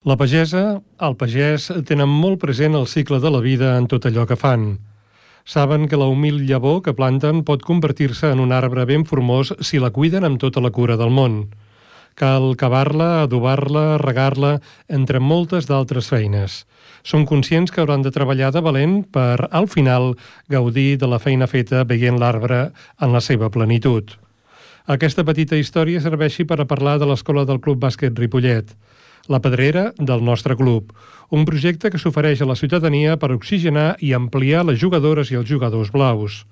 La pagesa, el pagès, tenen molt present el cicle de la vida en tot allò que fan. Saben que la humil llavor que planten pot convertir-se en un arbre ben formós si la cuiden amb tota la cura del món. Cal cavar-la, adobar-la, regar-la, entre moltes d'altres feines. Són conscients que hauran de treballar de valent per, al final, gaudir de la feina feta veient l'arbre en la seva plenitud. Aquesta petita història serveixi per a parlar de l'escola del Club Bàsquet Ripollet – la Pedrera del nostre club, un projecte que s'ofereix a la ciutadania per oxigenar i ampliar les jugadores i els jugadors blaus.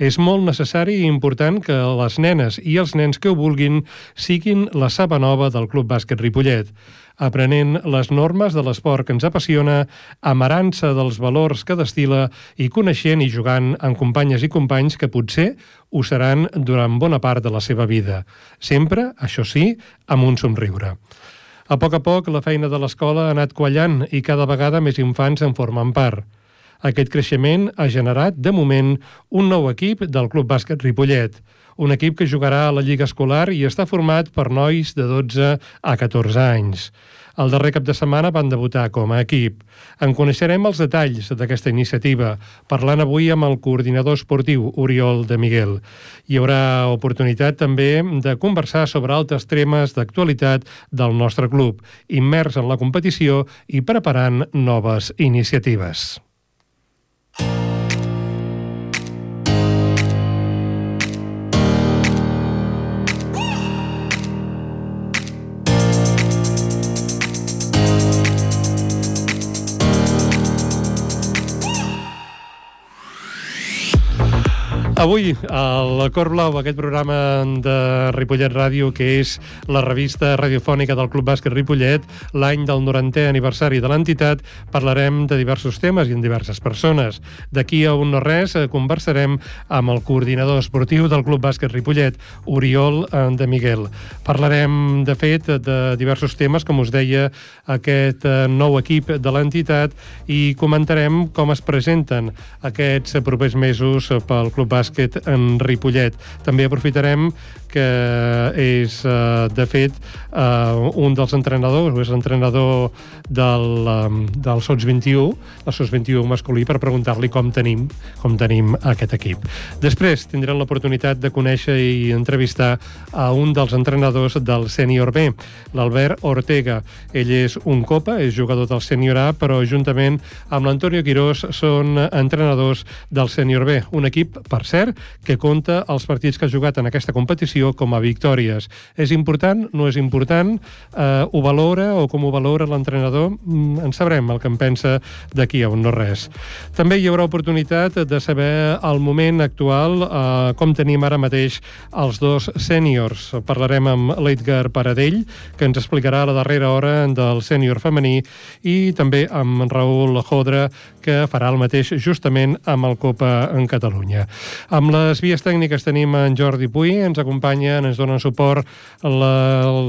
És molt necessari i important que les nenes i els nens que ho vulguin siguin la saba nova del Club Bàsquet Ripollet, aprenent les normes de l'esport que ens apassiona, amarant-se dels valors que destila i coneixent i jugant amb companyes i companys que potser ho seran durant bona part de la seva vida. Sempre, això sí, amb un somriure. A poc a poc, la feina de l'escola ha anat quallant i cada vegada més infants en formen part. Aquest creixement ha generat, de moment, un nou equip del Club Bàsquet Ripollet, un equip que jugarà a la Lliga Escolar i està format per nois de 12 a 14 anys. El darrer cap de setmana van debutar com a equip. En coneixerem els detalls d'aquesta iniciativa, parlant avui amb el coordinador esportiu Oriol de Miguel. Hi haurà oportunitat també de conversar sobre altres temes d'actualitat del nostre club, immers en la competició i preparant noves iniciatives. Avui, al Cor Blau, aquest programa de Ripollet Ràdio, que és la revista radiofònica del Club Bàsquet Ripollet, l'any del 90è aniversari de l'entitat, parlarem de diversos temes i en diverses persones. D'aquí a un no res, eh, conversarem amb el coordinador esportiu del Club Bàsquet Ripollet, Oriol eh, de Miguel. Parlarem, de fet, de diversos temes, com us deia, aquest eh, nou equip de l'entitat i comentarem com es presenten aquests propers mesos pel Club Bàsquet bàsquet en Ripollet. També aprofitarem que és, eh, de fet, eh, un dels entrenadors, és entrenador del, del SOTS 21, el SOTS 21 masculí, per preguntar-li com tenim com tenim aquest equip. Després tindrem l'oportunitat de conèixer i entrevistar a un dels entrenadors del sènior B, l'Albert Ortega. Ell és un copa, és jugador del sènior A, però juntament amb l'Antonio Quirós són entrenadors del sènior B, un equip, per cert, que compta els partits que ha jugat en aquesta competició com a victòries. És important? No és important? Eh, ho valora o com ho valora l'entrenador? Mm, en sabrem el que en pensa d'aquí a un no res. També hi haurà oportunitat de saber el moment actual, eh, com tenim ara mateix els dos sèniors. Parlarem amb l'Edgar Paradell, que ens explicarà la darrera hora del sènior femení, i també amb Raül Jodra, que farà el mateix justament amb el Copa en Catalunya. Amb les vies tècniques tenim en Jordi Puy, ens acompanyen, ens donen suport la,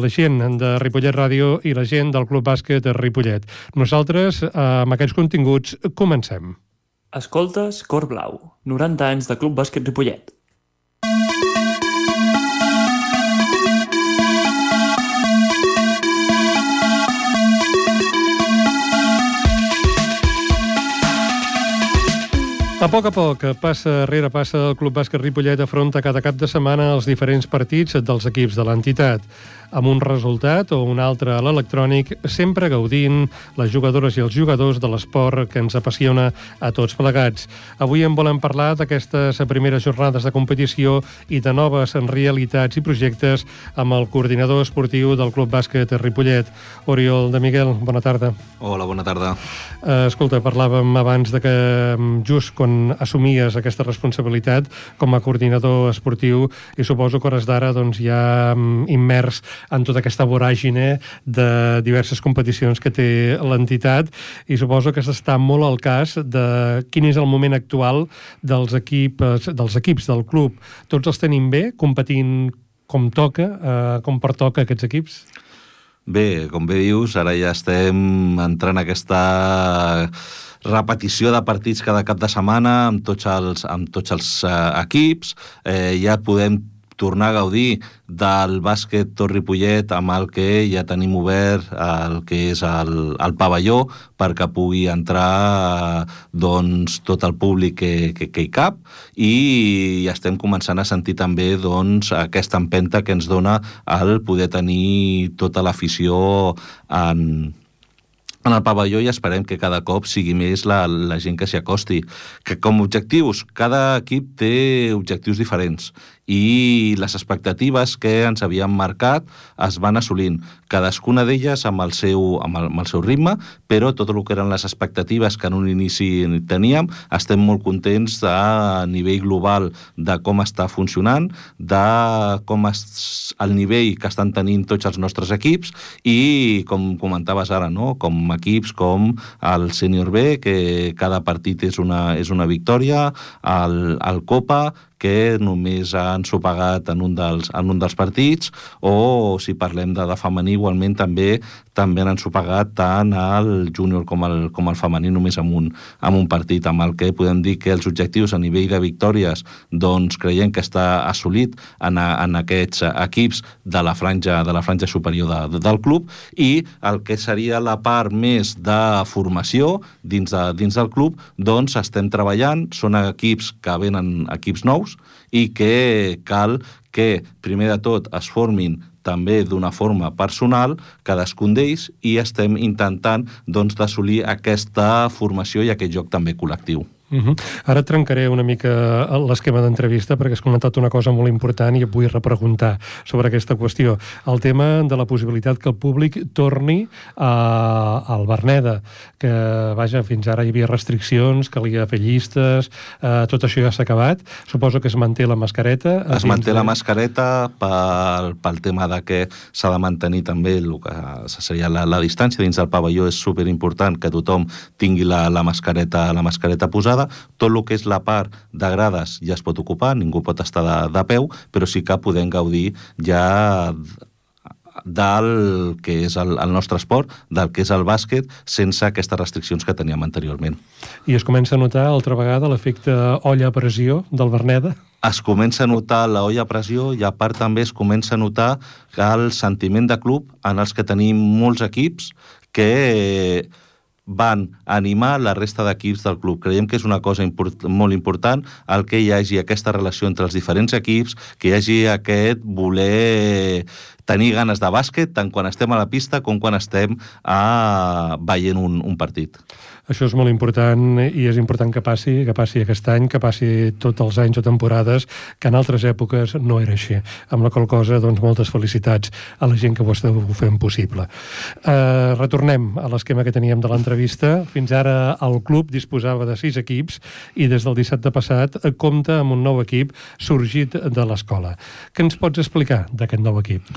la gent de Ripollet Ràdio i la gent del Club Bàsquet de Ripollet. Nosaltres, amb aquests continguts, comencem. Escoltes Cor Blau, 90 anys de Club Bàsquet Ripollet. A poc a poc, passa rere passa, el Club Bàsquet Ripollet afronta cada cap de setmana els diferents partits dels equips de l'entitat amb un resultat o un altre a l'electrònic, sempre gaudint les jugadores i els jugadors de l'esport que ens apassiona a tots plegats. Avui en volem parlar d'aquestes primeres jornades de competició i de noves realitats i projectes amb el coordinador esportiu del Club Bàsquet Ripollet, Oriol de Miguel. Bona tarda. Hola, bona tarda. Uh, escolta, parlàvem abans de que mm, just quan assumies aquesta responsabilitat com a coordinador esportiu i suposo que hores d'ara doncs, ja mm, immers en tota aquesta voràgine de diverses competicions que té l'entitat i suposo que s'està molt al cas de quin és el moment actual dels equips, dels equips del club. Tots els tenim bé, competint com toca, eh, com pertoca aquests equips? Bé, com bé dius, ara ja estem entrant aquesta repetició de partits cada cap de setmana amb tots els, amb tots els eh, equips. Eh, ja podem tornar a gaudir del bàsquet Torripollet amb el que ja tenim obert el que és el, el pavelló perquè pugui entrar doncs, tot el públic que, que, que hi cap i estem començant a sentir també doncs, aquesta empenta que ens dona el poder tenir tota l'afició en, en el pavelló i esperem que cada cop sigui més la, la gent que s'hi acosti. Que com objectius, cada equip té objectius diferents i les expectatives que ens havíem marcat es van assolint, cadascuna d'elles amb, el seu, amb, el, amb el seu ritme, però tot el que eren les expectatives que en un inici teníem, estem molt contents de, a nivell global de com està funcionant, de com és el nivell que estan tenint tots els nostres equips i, com comentaves ara, no? com equips com el Senior B, que cada partit és una, és una victòria, el, el Copa, que només han sopagat en un dels, en un dels partits, o si parlem de, de femení, igualment també també han ensopegat tant el júnior com el, com el femení només amb un, amb un partit, amb el que podem dir que els objectius a nivell de victòries doncs creiem que està assolit en, a, en aquests equips de la franja, de la franja superior de, de, del club i el que seria la part més de formació dins, de, dins del club, doncs estem treballant, són equips que venen equips nous, i que cal que, primer de tot, es formin també d'una forma personal, cadascun d'ells, i estem intentant doncs, d'assolir aquesta formació i aquest joc també col·lectiu. Uh -huh. Ara trencaré una mica l'esquema d'entrevista perquè has comentat una cosa molt important i et vull repreguntar sobre aquesta qüestió. El tema de la possibilitat que el públic torni a, al Berneda, que, vaja, fins ara hi havia restriccions, calia fer llistes, eh, tot això ja s'ha acabat. Suposo que es manté la mascareta. Es manté de... la mascareta pel, pel tema de que s'ha de mantenir també el que seria la, la distància dins del pavelló. És superimportant que tothom tingui la, la, mascareta, la mascareta posada grada, tot el que és la part de grades ja es pot ocupar, ningú pot estar de, de peu, però sí que podem gaudir ja del que és el, el nostre esport, del que és el bàsquet, sense aquestes restriccions que teníem anteriorment. I es comença a notar altra vegada l'efecte olla a pressió del Berneda? Es comença a notar la olla a pressió i a part també es comença a notar el sentiment de club en els que tenim molts equips que van animar la resta d'equips del club. Creiem que és una cosa import molt important el que hi hagi aquesta relació entre els diferents equips, que hi hagi aquest voler tenir ganes de bàsquet tant quan estem a la pista com quan estem a... veient un, un partit. Això és molt important i és important que passi, que passi aquest any, que passi tots els anys o temporades, que en altres èpoques no era així. Amb la qual cosa, doncs, moltes felicitats a la gent que ho esteu fent possible. Uh, retornem a l'esquema que teníem de l'entrevista. Fins ara el club disposava de sis equips i des del dissabte passat compta amb un nou equip sorgit de l'escola. Què ens pots explicar d'aquest nou equip?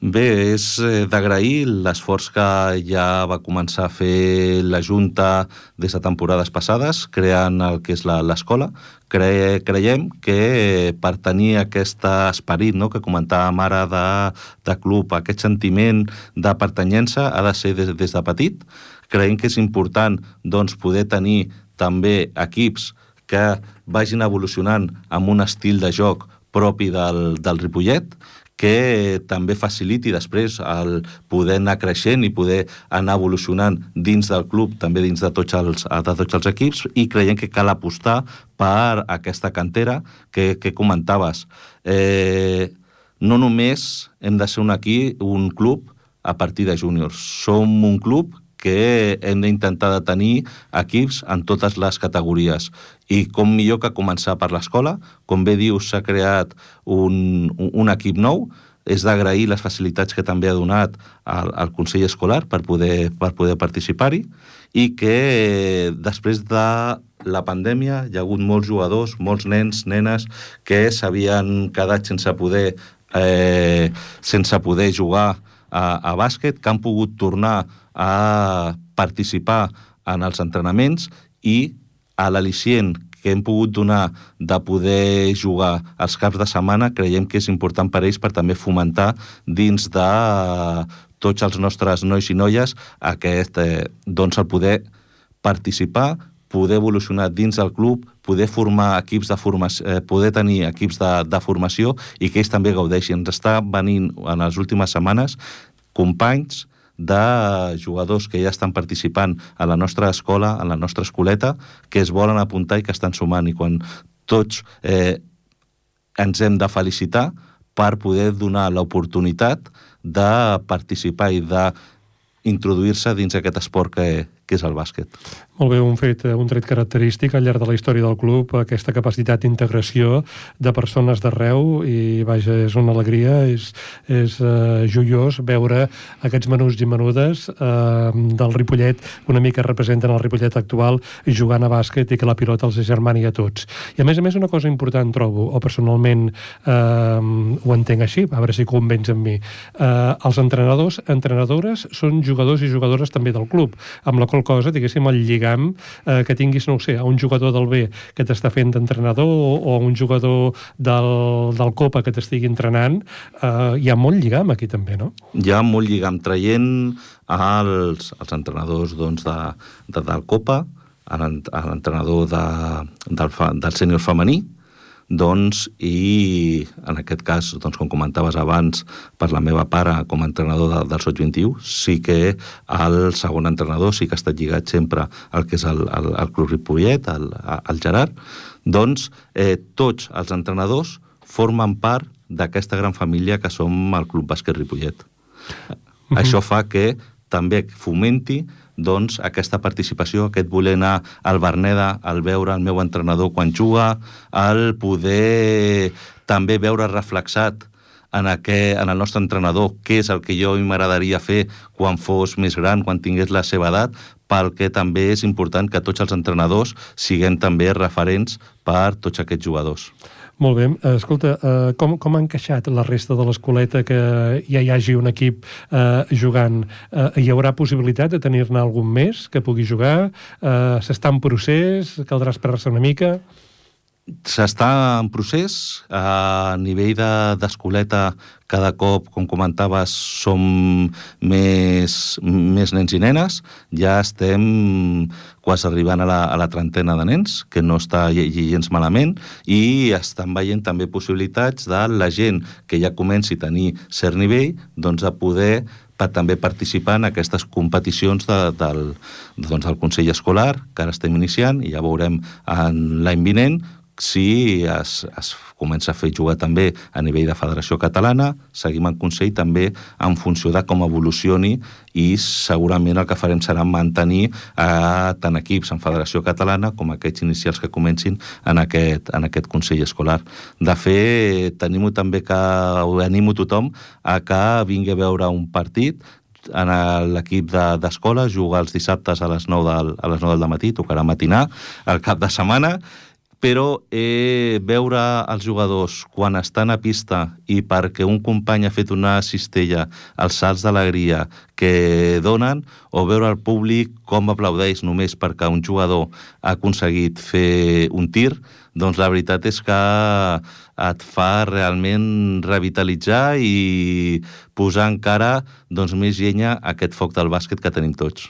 Bé, és eh, d'agrair l'esforç que ja va començar a fer la Junta des de temporades passades, creant el que és l'escola. Cre creiem que per tenir aquest esperit no, que comentàvem ara de, de club, aquest sentiment de pertanyença ha de ser des, des de petit. Creiem que és important doncs, poder tenir també equips que vagin evolucionant amb un estil de joc propi del, del Ripollet, que també faciliti després el poder anar creixent i poder anar evolucionant dins del club, també dins de tots els, de tots els equips, i creiem que cal apostar per aquesta cantera que, que comentaves. Eh, no només hem de ser un aquí, un club a partir de júniors. Som un club que hem d'intentar de tenir equips en totes les categories. I com millor que començar per l'escola, com bé dius, s'ha creat un, un equip nou, és d'agrair les facilitats que també ha donat al, al Consell Escolar per poder, per poder participar-hi i que eh, després de la pandèmia hi ha hagut molts jugadors, molts nens, nenes que s'havien quedat sense poder, eh, sense poder jugar a, a bàsquet, que han pogut tornar a participar en els entrenaments i a l'al·licient que hem pogut donar de poder jugar els caps de setmana creiem que és important per ells per també fomentar dins de tots els nostres nois i noies aquest, eh, doncs el poder participar poder evolucionar dins del club, poder formar equips de formació, eh, poder tenir equips de, de formació i que ells també gaudeixin. Ens està venint en les últimes setmanes companys de jugadors que ja estan participant a la nostra escola, a la nostra escoleta, que es volen apuntar i que estan sumant. I quan tots eh, ens hem de felicitar per poder donar l'oportunitat de participar i de introduir-se dins aquest esport que, que és el bàsquet. Molt bé, un fet, un tret característic al llarg de la història del club, aquesta capacitat d'integració de persones d'arreu i, vaja, és una alegria, és, és uh, joiós veure aquests menuts i menudes uh, del Ripollet, una mica representen el Ripollet actual, jugant a bàsquet i que la pilota els germani a tots. I a més a més una cosa important trobo, o personalment uh, ho entenc així, a veure si convenç amb mi, uh, els entrenadors, entrenadores són jugadors i jugadores també del club, amb la qual cosa, diguéssim, el lligam eh, que tinguis, no sé, a un jugador del B que t'està fent d'entrenador o, o a un jugador del, del Copa que t'estigui entrenant, eh, hi ha molt lligam aquí també, no? Hi ha molt lligam, traient els, els entrenadors doncs, de, de, del Copa, l'entrenador de, del, del sènior femení, doncs, i en aquest cas, doncs, com comentaves abans, per la meva pare com a entrenador de, del Sot 21, sí que el segon entrenador sí que ha estat lligat sempre al que és el, el, el Club Ripollet, el, el Gerard, doncs eh, tots els entrenadors formen part d'aquesta gran família que som el Club Bàsquet Ripollet. Uh -huh. Això fa que també fomenti doncs, aquesta participació, aquest voler anar al Berneda, al veure el meu entrenador quan juga, al poder també veure reflexat en, aquest, en el nostre entrenador què és el que jo m'agradaria fer quan fos més gran, quan tingués la seva edat, perquè també és important que tots els entrenadors siguem també referents per tots aquests jugadors. Molt bé. Eh, escolta, uh, com, com ha encaixat la resta de l'escoleta que ja hi hagi un equip uh, jugant? Uh, hi haurà possibilitat de tenir-ne algun més que pugui jugar? Uh, S'està en procés? Caldrà esperar-se una mica? S'està en procés. A nivell d'escoleta, de, cada cop, com comentaves, som més, més nens i nenes. Ja estem quasi arribant a la, a la trentena de nens, que no està gens malament, i estan veient també possibilitats de la gent que ja comenci a tenir cert nivell, doncs a poder per també participar en aquestes competicions de, del, doncs, del Consell Escolar, que ara estem iniciant, i ja veurem l'any vinent si es, es comença a fer jugar també a nivell de Federació Catalana, seguim en Consell també en funció de com evolucioni i segurament el que farem serà mantenir eh, tant equips en Federació Catalana com aquests inicials que comencin en aquest, en aquest Consell Escolar. De fet, tenim també que animo tothom a que vingui a veure un partit en l'equip d'escola, de, juga els dissabtes a les 9 del, a les 9 del matí, tocarà matinar el cap de setmana, però eh, veure els jugadors quan estan a pista i perquè un company ha fet una cistella, els salts d'alegria que donen, o veure el públic com aplaudeix només perquè un jugador ha aconseguit fer un tir, doncs la veritat és que et fa realment revitalitzar i posar encara doncs, més llenya a aquest foc del bàsquet que tenim tots.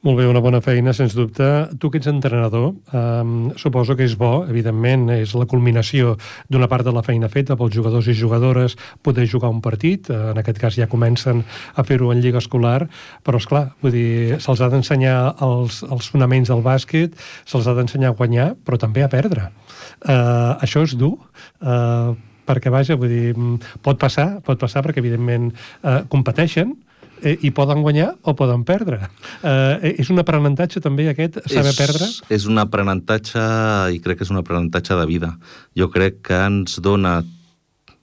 Molt bé, una bona feina, sens dubte. Tu que ets entrenador, um, suposo que és bo, evidentment, és la culminació d'una part de la feina feta pels jugadors i jugadores poder jugar un partit, en aquest cas ja comencen a fer-ho en lliga escolar, però és clar, vull dir, se'ls ha d'ensenyar els, els fonaments del bàsquet, se'ls ha d'ensenyar a guanyar, però també a perdre. Uh, això és dur, uh, perquè, vaja, vull dir, pot passar, pot passar perquè, evidentment, uh, competeixen, eh, i poden guanyar o poden perdre. Eh, és un aprenentatge també aquest, saber és, perdre? És un aprenentatge, i crec que és un aprenentatge de vida. Jo crec que ens dona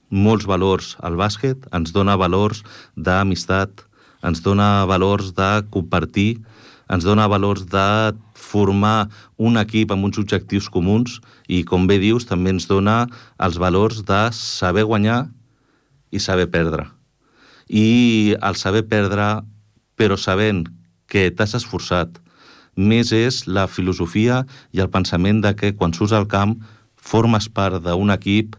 molts valors al bàsquet, ens dona valors d'amistat, ens dona valors de compartir, ens dona valors de formar un equip amb uns objectius comuns i, com bé dius, també ens dona els valors de saber guanyar i saber perdre i el saber perdre, però sabent que t'has esforçat. Més és la filosofia i el pensament de que quan surts al camp formes part d'un equip,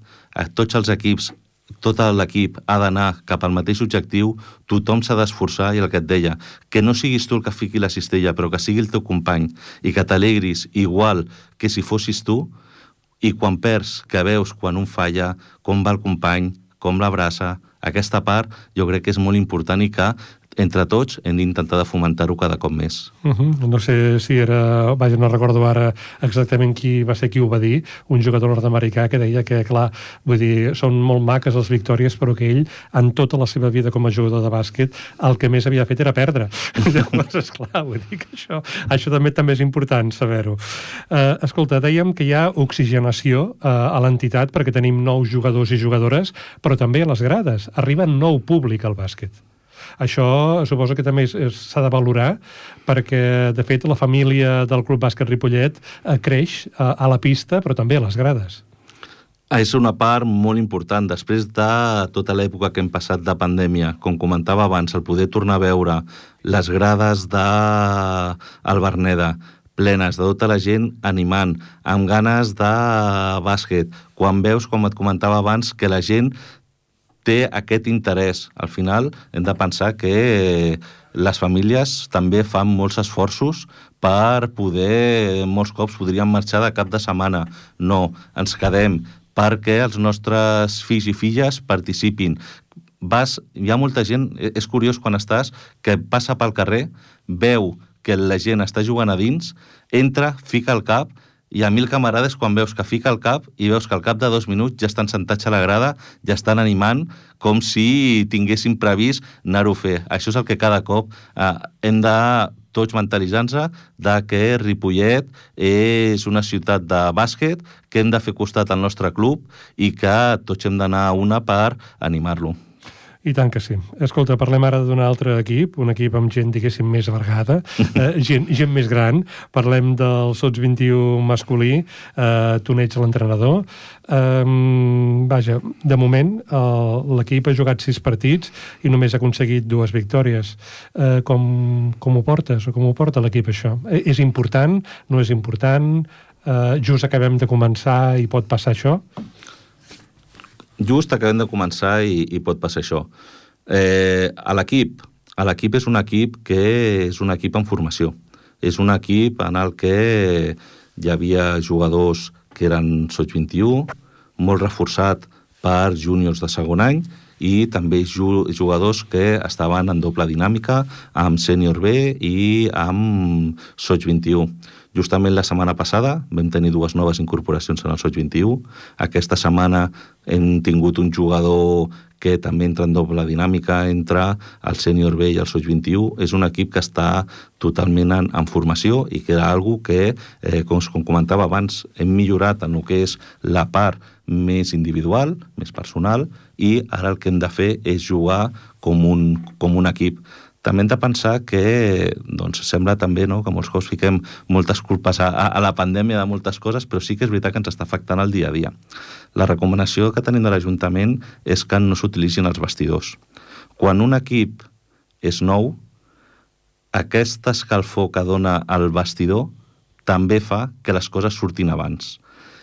tots els equips tot l'equip ha d'anar cap al mateix objectiu, tothom s'ha d'esforçar i el que et deia, que no siguis tu el que fiqui la cistella, però que sigui el teu company i que t'alegris igual que si fossis tu, i quan perds, que veus quan un falla, com va el company, com l'abraça, aquesta part jo crec que és molt important i que entre tots hem d'intentar de fomentar-ho cada cop més. Uh -huh. No sé si era... Vaja, no recordo ara exactament qui va ser qui ho va dir, un jugador nord-americà que deia que, clar, vull dir, són molt maques les victòries, però que ell, en tota la seva vida com a jugador de bàsquet, el que més havia fet era perdre. Llavors, esclar, vull dir que això, això també també és important saber-ho. Uh, escolta, dèiem que hi ha oxigenació uh, a l'entitat perquè tenim nous jugadors i jugadores, però també a les grades. Arriba nou públic al bàsquet. Això suposo que també s'ha de valorar perquè, de fet, la família del Club Bàsquet Ripollet eh, creix a, eh, a la pista, però també a les grades. És una part molt important. Després de tota l'època que hem passat de pandèmia, com comentava abans, el poder tornar a veure les grades de Berneda, plenes de tota la gent animant, amb ganes de bàsquet, quan veus, com et comentava abans, que la gent té aquest interès. Al final hem de pensar que les famílies també fan molts esforços per poder, molts cops podríem marxar de cap de setmana. No, ens quedem perquè els nostres fills i filles participin. Vas, hi ha molta gent, és curiós quan estàs, que passa pel carrer, veu que la gent està jugant a dins, entra, fica el cap i a mil camarades quan veus que fica el cap i veus que al cap de dos minuts ja estan sentats a la grada, ja estan animant com si tinguessin previst anar-ho a fer. Això és el que cada cop eh, hem de tots mentalitzant-se de que Ripollet és una ciutat de bàsquet, que hem de fer costat al nostre club i que tots hem d'anar a una per animar-lo. I tant que sí. Escolta, parlem ara d'un altre equip, un equip amb gent, diguéssim, més vergada, eh, gent, gent més gran. Parlem del Sots 21 masculí, eh, tu n'ets l'entrenador. Eh, vaja, de moment eh, l'equip ha jugat sis partits i només ha aconseguit dues victòries. Eh, com, com ho portes o com ho porta l'equip això? Eh, és important? No és important? Eh, just acabem de començar i pot passar això? Just acabem de començar i, i pot passar això. Eh, a l'equip, a l'equip és un equip que és un equip en formació. És un equip en el que hi havia jugadors que eren soig 21, molt reforçat per júniors de segon any i també jugadors que estaven en doble dinàmica amb sènior B i amb soig 21 Justament la setmana passada vam tenir dues noves incorporacions en el Soig 21. Aquesta setmana hem tingut un jugador que també entra en doble dinàmica entre el sènior B i el Soig 21. És un equip que està totalment en, en formació i que era algo que, eh, com, com comentava abans, hem millorat en el que és la part més individual, més personal, i ara el que hem de fer és jugar com un, com un equip també hem de pensar que doncs, sembla també no, que molts cops fiquem moltes culpes a, a la pandèmia de moltes coses, però sí que és veritat que ens està afectant el dia a dia. La recomanació que tenim de l'Ajuntament és que no s'utilitzin els vestidors. Quan un equip és nou, aquesta escalfor que dona el vestidor també fa que les coses surtin abans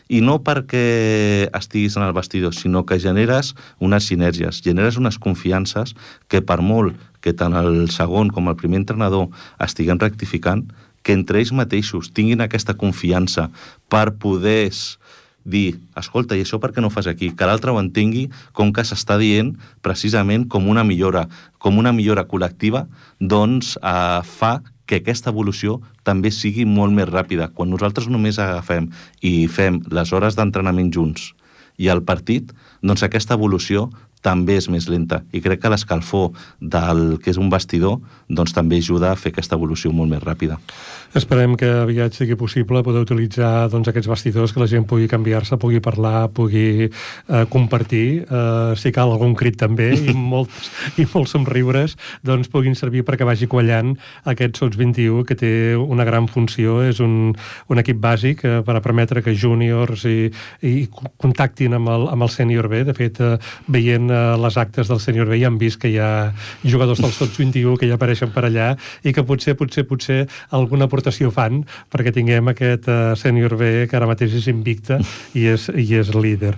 i no perquè estiguis en el vestidor, sinó que generes unes sinergies, generes unes confiances que per molt que tant el segon com el primer entrenador estiguem rectificant, que entre ells mateixos tinguin aquesta confiança per poder dir, escolta, i això per què no fas aquí? Que l'altre ho entengui com que s'està dient precisament com una millora, com una millora col·lectiva, doncs eh, fa que aquesta evolució també sigui molt més ràpida. Quan nosaltres només agafem i fem les hores d'entrenament junts i el partit, doncs aquesta evolució també és més lenta i crec que l'escalfor del que és un vestidor doncs també ajuda a fer aquesta evolució molt més ràpida. Esperem que aviat sigui possible poder utilitzar doncs, aquests vestidors, que la gent pugui canviar-se, pugui parlar, pugui eh, compartir, eh, si cal algun crit també, i molts, i molts somriures doncs, puguin servir perquè vagi quallant aquest Sots 21, que té una gran funció, és un, un equip bàsic eh, per a permetre que júniors i, i contactin amb el, amb el sènior B. De fet, eh, veient eh, les actes del sènior B ja han vist que hi ha jugadors del Sots 21 que ja apareixen per allà i que potser, potser, potser alguna aportació fan perquè tinguem aquest uh, sènior B que ara mateix és invicta i és, i és líder.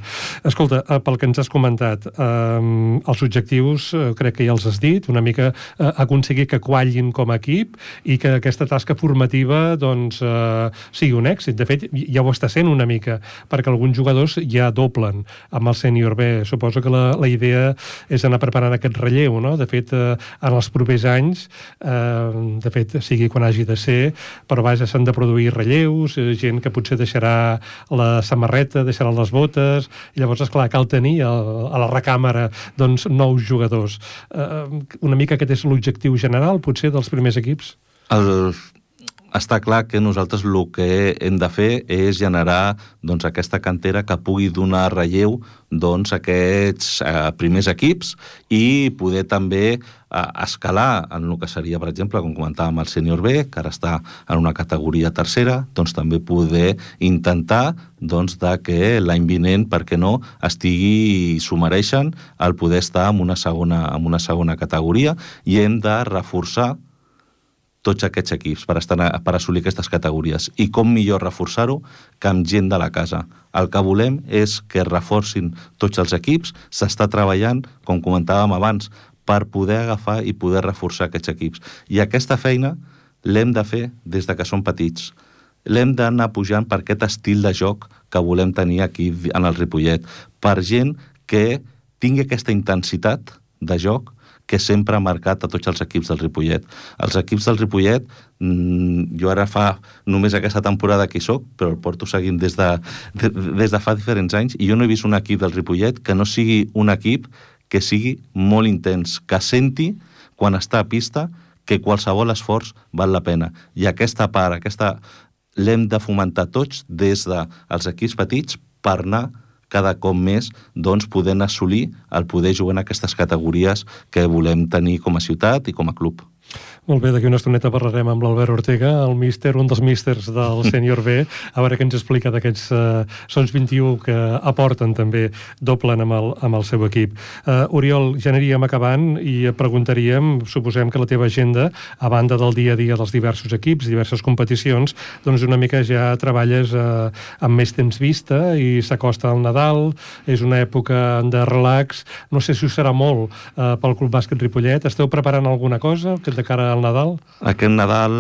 Escolta, uh, pel que ens has comentat, uh, els objectius uh, crec que ja els has dit, una mica uh, aconseguir que quallin com a equip i que aquesta tasca formativa doncs, uh, sigui un èxit. De fet, ja ho està sent una mica, perquè alguns jugadors ja doblen amb el sènior B. Suposo que la, la idea és anar preparant aquest relleu, no? De fet, uh, en els propers anys, uh, de fet, sigui quan hagi de ser, però vaja, s'han de produir relleus, eh, gent que potser deixarà la samarreta, deixarà les botes, i llavors, és clar cal tenir a, a la recàmera doncs, nous jugadors. Eh, una mica aquest és l'objectiu general, potser, dels primers equips? El, està clar que nosaltres el que hem de fer és generar doncs, aquesta cantera que pugui donar relleu doncs, aquests eh, primers equips i poder també eh, escalar en el que seria, per exemple, com comentàvem, el sènior B, que ara està en una categoria tercera, doncs també poder intentar doncs, de que l'any vinent, per què no, estigui i s'ho mereixen el poder estar en una segona, en una segona categoria i hem de reforçar tots aquests equips per, estar, per assolir aquestes categories. I com millor reforçar-ho que amb gent de la casa. El que volem és que reforcin tots els equips, s'està treballant, com comentàvem abans, per poder agafar i poder reforçar aquests equips. I aquesta feina l'hem de fer des de que som petits. L'hem d'anar pujant per aquest estil de joc que volem tenir aquí en el Ripollet, per gent que tingui aquesta intensitat de joc que sempre ha marcat a tots els equips del Ripollet. Els equips del Ripollet, mmm, jo ara fa només aquesta temporada que hi soc, però el porto seguint des de, de, des de fa diferents anys, i jo no he vist un equip del Ripollet que no sigui un equip que sigui molt intens, que senti, quan està a pista, que qualsevol esforç val la pena. I aquesta part, aquesta l'hem de fomentar tots des dels equips petits per anar cada cop més doncs, podent assolir el poder jugar en aquestes categories que volem tenir com a ciutat i com a club. Molt bé, d'aquí una estoneta parlarem amb l'Albert Ortega, el míster, un dels místers del Sènior B, a veure què ens explica d'aquests uh, Sons 21 que aporten també, doblen amb el, amb el seu equip. Uh, Oriol, ja aniríem acabant i preguntaríem, suposem que la teva agenda, a banda del dia a dia dels diversos equips, diverses competicions, doncs una mica ja treballes uh, amb més temps vista i s'acosta al Nadal, és una època de relax, no sé si ho serà molt uh, pel Club Bàsquet Ripollet, esteu preparant alguna cosa que de cara al Nadal? Aquest Nadal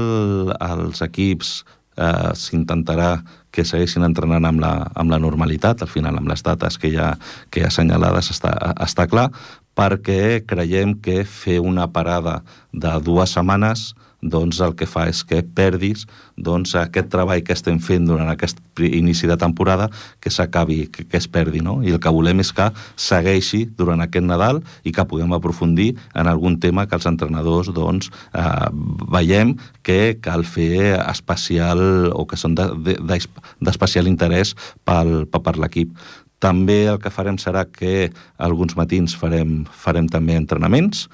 els equips eh, s'intentarà que segueixin entrenant amb la, amb la normalitat, al final amb les dates que ha, que ha assenyalades està, està clar, perquè creiem que fer una parada de dues setmanes doncs el que fa és que perdis doncs, aquest treball que estem fent durant aquest inici de temporada que s'acabi, que, que es perdi, no? I el que volem és que segueixi durant aquest Nadal i que puguem aprofundir en algun tema que els entrenadors doncs, eh, veiem que cal fer especial o que són d'especial de, de, interès pel, per l'equip. També el que farem serà que alguns matins farem, farem també entrenaments,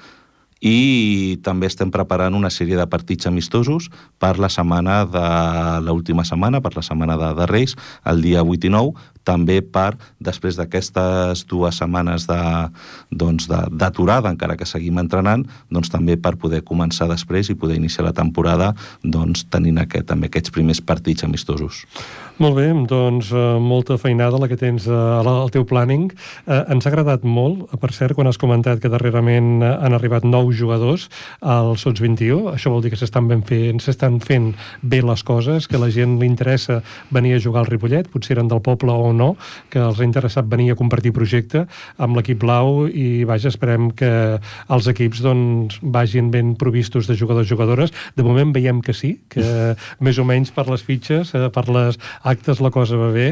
i també estem preparant una sèrie de partits amistosos per la setmana de l'última setmana, per la setmana de, de Reis, el dia 8 i 9, també per, després d'aquestes dues setmanes doncs d'aturada, doncs, encara que seguim entrenant, doncs també per poder començar després i poder iniciar la temporada doncs, tenint aquest, també aquests primers partits amistosos. Molt bé, doncs eh, molta feinada la que tens eh, al teu planning. Eh, ens ha agradat molt, per cert, quan has comentat que darrerament eh, han arribat nous jugadors al Sots 21. Això vol dir que s'estan ben fent, s'estan fent bé les coses, que la gent li interessa venir a jugar al Ripollet, potser eren del poble o no, que els ha interessat venir a compartir projecte amb l'equip blau i vaja, esperem que els equips doncs, vagin ben provistos de jugadors i jugadores. De moment veiem que sí, que més o menys per les fitxes, eh, per les actes la cosa va bé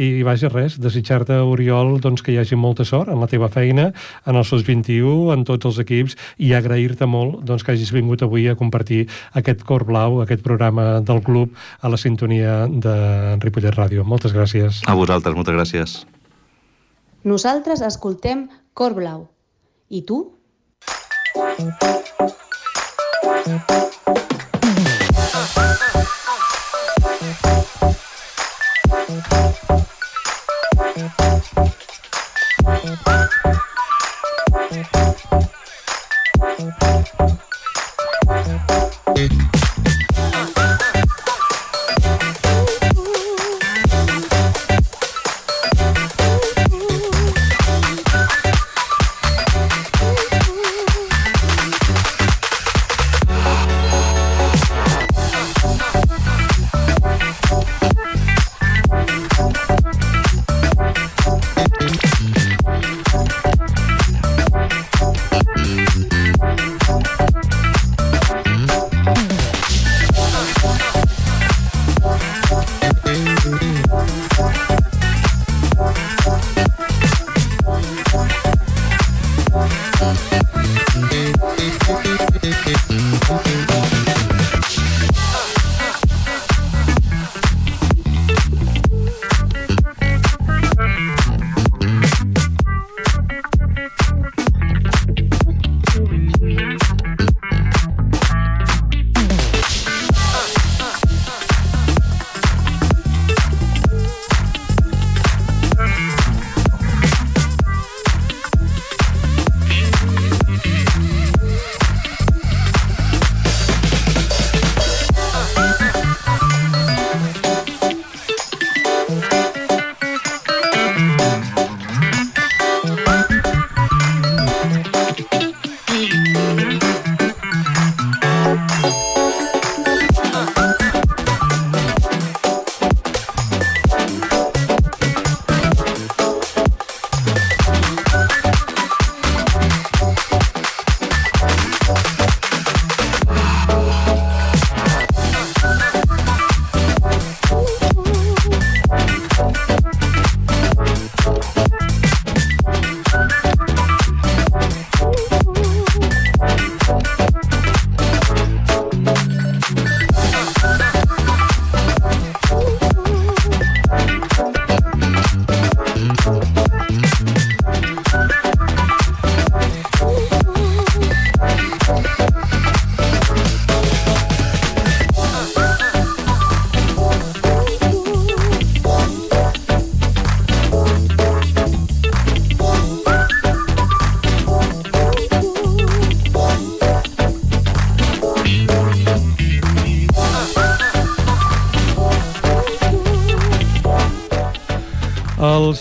i vaja res, desitjar-te Oriol doncs, que hi hagi molta sort en la teva feina, en els SOS 21, en tots els equips i agrair-te molt doncs, que hagis vingut avui a compartir aquest cor blau, aquest programa del club a la sintonia de Ripollet Ràdio. Moltes gràcies. A vosaltres, moltes gràcies. Nosaltres escoltem Cor Blau. I tu?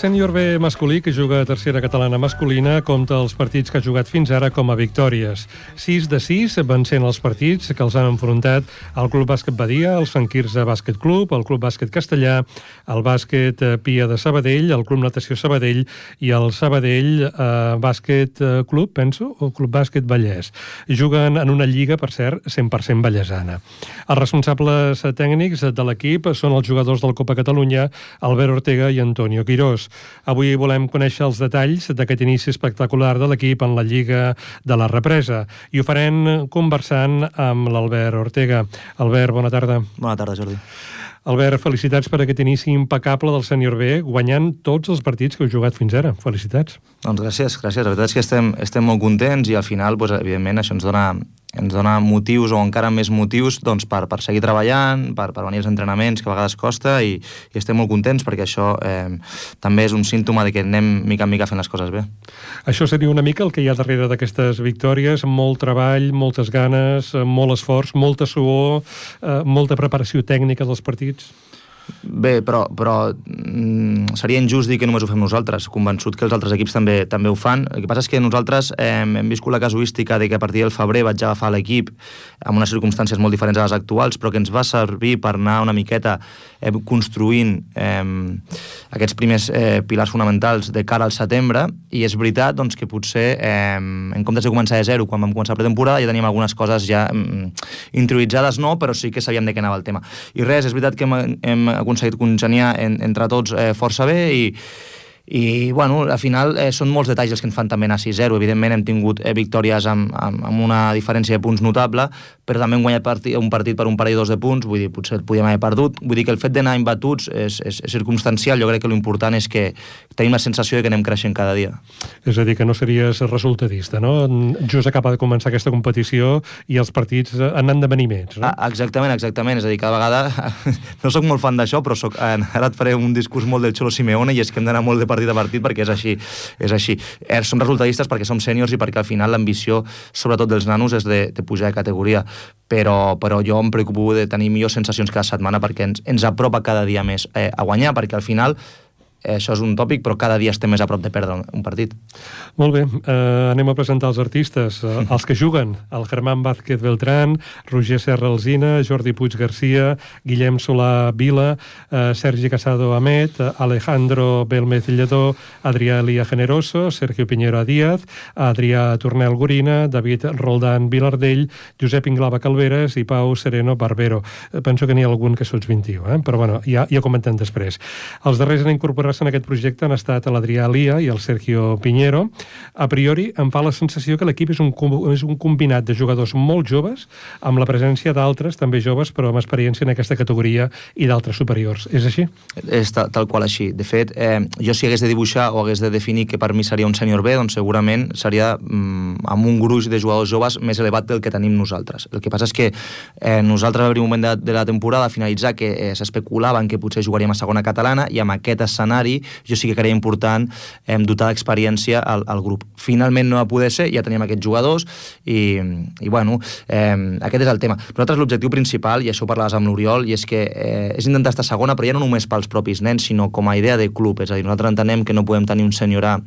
Sènior B masculí, que juga a tercera catalana masculina, compta els partits que ha jugat fins ara com a victòries. 6 de 6 van sent els partits que els han enfrontat el Club Bàsquet Badia, el Sant Quirze Bàsquet Club, el Club Bàsquet Castellà, el Bàsquet eh, Pia de Sabadell, el Club Natació Sabadell i el Sabadell eh, Bàsquet eh, Club, penso, o Club Bàsquet Vallès. Juguen en una lliga, per cert, 100% ballesana. Els responsables tècnics de l'equip són els jugadors del Copa Catalunya, Albert Ortega i Antonio Quirós. Avui volem conèixer els detalls d'aquest inici espectacular de l'equip en la Lliga de la Represa i ho farem conversant amb l'Albert Ortega. Albert, bona tarda. Bona tarda, Jordi. Albert, felicitats per aquest inici impecable del sènior B, guanyant tots els partits que heu jugat fins ara. Felicitats. Doncs gràcies, gràcies. La veritat és que estem, estem molt contents i al final, doncs, evidentment, això ens dona ens dona motius o encara més motius doncs, per, per seguir treballant, per, per venir als entrenaments, que a vegades costa, i, i estem molt contents perquè això eh, també és un símptoma de que anem mica en mica fent les coses bé. Això seria una mica el que hi ha darrere d'aquestes victòries, molt treball, moltes ganes, molt esforç, molta suor, eh, molta preparació tècnica dels partits? Bé, però, però mm, seria injust dir que només ho fem nosaltres, convençut que els altres equips també també ho fan. El que passa és que nosaltres eh, hem viscut la casuística de que a partir del febrer vaig agafar l'equip amb unes circumstàncies molt diferents a les actuals, però que ens va servir per anar una miqueta eh, construint eh, aquests primers eh, pilars fonamentals de cara al setembre, i és veritat doncs, que potser eh, en comptes de començar de zero quan vam començar la pretemporada ja teníem algunes coses ja eh, interioritzades, no, però sí que sabíem de què anava el tema. I res, és veritat que hem, hem aconseguit congeniar en, entre tots eh, força bé i, i bueno, al final eh, són molts detalls els que ens fan també anar 6-0 evidentment hem tingut eh, victòries amb, amb, amb una diferència de punts notable però també hem guanyat partit, un partit per un parell dos de punts vull dir, potser el podíem haver perdut vull dir que el fet d'anar imbatuts és, és, és circumstancial jo crec que l'important és que tenim la sensació de que anem creixent cada dia És a dir, que no series resultadista no? just acaba de començar aquesta competició i els partits han d'esdeveniments no? Ah, exactament, exactament, és a dir, cada vegada no sóc molt fan d'això, però soc, ara et faré un discurs molt del Xolo Simeone i és que hem d'anar molt de partit a partit perquè és així. És així. Eh, som resultadistes perquè som sèniors i perquè al final l'ambició, sobretot dels nanos, és de, de pujar de categoria. Però, però jo em preocupo de tenir millors sensacions cada setmana perquè ens, ens apropa cada dia més eh, a guanyar, perquè al final això és un tòpic, però cada dia estem més a prop de perdre un partit. Molt bé, uh, anem a presentar els artistes, uh, els que juguen, el Germán Vázquez Beltrán, Roger Serra Alzina, Jordi Puig Garcia, Guillem Solà Vila, uh, Sergi Casado Amet, Alejandro Belmez Lledó, Adrià Elia Generoso, Sergio Piñero Díaz, Adrià Tornel Gorina, David Roldán Vilardell, Josep Inglava Calveres i Pau Sereno Barbero. Penso que n'hi ha algun que sots 21, eh? però bueno, ja, ja comentem després. Els darrers han incorporat incorporar-se en aquest projecte han estat l'Adrià Lia i el Sergio Piñero. A priori em fa la sensació que l'equip és, un, és un combinat de jugadors molt joves amb la presència d'altres també joves però amb experiència en aquesta categoria i d'altres superiors. És així? És tal, tal qual així. De fet, eh, jo si hagués de dibuixar o hagués de definir que per mi seria un sènior B, doncs segurament seria mm, amb un gruix de jugadors joves més elevat del que tenim nosaltres. El que passa és que eh, nosaltres un moment de, de la temporada a finalitzar que eh, s'especulava en que potser jugaríem a segona catalana i amb aquest escenari escenari, jo sí que creia important eh, dotar d'experiència al, al grup. Finalment no va poder ser, ja teníem aquests jugadors i, i bueno, eh, aquest és el tema. Nosaltres l'objectiu principal, i això ho parlaves amb l'Oriol, i és que eh, és intentar estar segona, però ja no només pels propis nens, sinó com a idea de club. És a dir, nosaltres entenem que no podem tenir un senyor A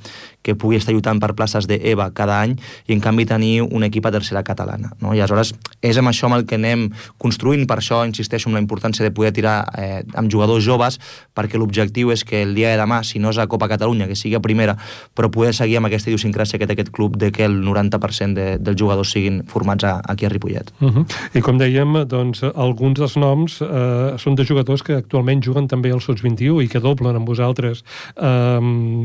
que pugui estar lluitant per places d'EVA cada any i en canvi tenir un equip a tercera catalana. No? I aleshores és amb això amb el que anem construint, per això insisteixo en la importància de poder tirar eh, amb jugadors joves, perquè l'objectiu és que el dia de demà, si no és a Copa Catalunya, que sigui a primera, però poder seguir amb aquesta idiosincràsia que té aquest club de que el 90% de, dels jugadors siguin formats a, aquí a Ripollet. Uh -huh. I com dèiem, doncs, alguns dels noms eh, són de jugadors que actualment juguen també al Sots 21 i que doblen amb vosaltres. Eh,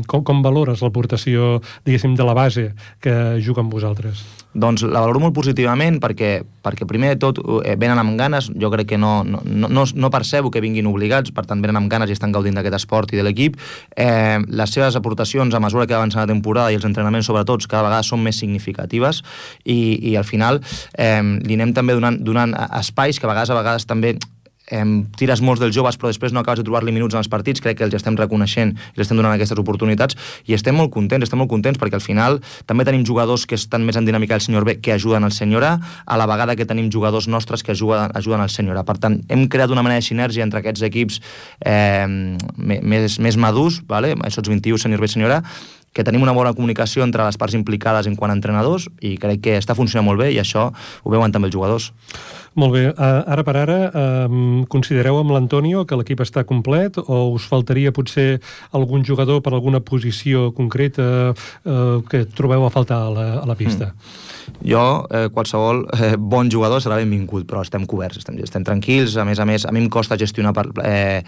com, com valores l'aportació diguéssim, de la base que juga amb vosaltres? Doncs la valoro molt positivament perquè, perquè primer de tot eh, venen amb ganes, jo crec que no, no, no, no percebo que vinguin obligats, per tant venen amb ganes i estan gaudint d'aquest esport i de l'equip. Eh, les seves aportacions a mesura que avança la temporada i els entrenaments sobretot cada vegada són més significatives i, i al final eh, li anem també donant, donant espais que a vegades a vegades també em, tires molts dels joves però després no acabes de trobar-li minuts en els partits, crec que els estem reconeixent i els estem donant aquestes oportunitats i estem molt contents, estem molt contents perquè al final també tenim jugadors que estan més en dinàmica del senyor B que ajuden al senyor A, a la vegada que tenim jugadors nostres que ajuden, ajuden al senyor A. Per tant, hem creat una manera de sinergia entre aquests equips eh, més, més madurs, vale? això 21, senyor B, senyor A, que tenim una bona comunicació entre les parts implicades en quant a entrenadors i crec que està funcionant molt bé i això ho veuen també els jugadors. Molt bé. Uh, ara per ara, uh, considereu amb l'Antonio que l'equip està complet o us faltaria potser algun jugador per alguna posició concreta uh, que trobeu a faltar a la, a la pista? Mm. Jo, eh, qualsevol eh, bon jugador serà benvingut, però estem coberts, estem, estem tranquils. A més a més, a mi em costa gestionar per, eh,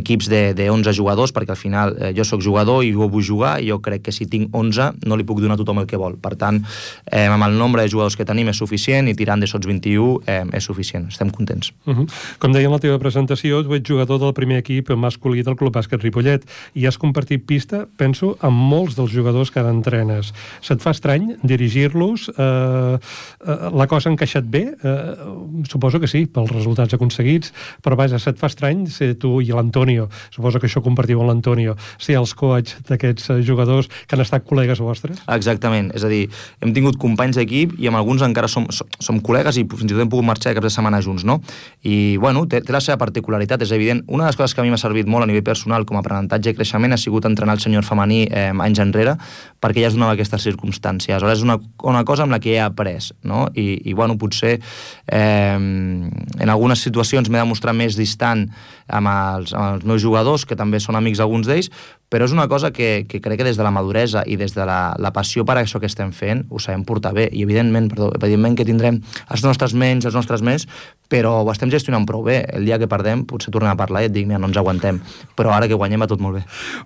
equips de, de 11 jugadors, perquè al final eh, jo sóc jugador i jo vull jugar, i jo crec que si tinc 11 no li puc donar a tothom el que vol. Per tant, eh, amb el nombre de jugadors que tenim és suficient i tirant de sots 21 eh, és suficient. Estem contents. Uh -huh. Com deia en la teva presentació, tu ets jugador del primer equip masculí del Club Bàsquet Ripollet i has compartit pista, penso, amb molts dels jugadors que ara entrenes. Se't fa estrany dirigir-los? Eh, eh, la cosa ha encaixat bé? Eh, suposo que sí, pels resultats aconseguits, però vaja, se't fa estrany ser tu i l'Antonio, suposo que això compartiu amb l'Antonio, ser els coach d'aquests eh, jugadors que han estat col·legues vostres? Exactament, és a dir, hem tingut companys d'equip i amb alguns encara som, som, som col·legues i fins i tot hem pogut marxar caps de setmana junts, no? I, bueno, té, té la seva particularitat, és evident. Una de les coses que a mi m'ha servit molt a nivell personal com a aprenentatge i creixement ha sigut entrenar el senyor femení eh, anys enrere, perquè ja es donava aquestes circumstàncies. Aleshores, és una, una cosa amb la que he après, no? I, i bueno, potser eh, en algunes situacions m'he demostrat més distant amb els, amb els meus jugadors, que també són amics alguns d'ells, però és una cosa que, que crec que des de la maduresa i des de la, la passió per això que estem fent ho sabem portar bé i evidentment, perdó, evidentment que tindrem els nostres menys, els nostres més, però ho estem gestionant prou bé. El dia que perdem potser tornem a parlar i et dic, mira, no ens aguantem, però ara que guanyem va tot molt bé.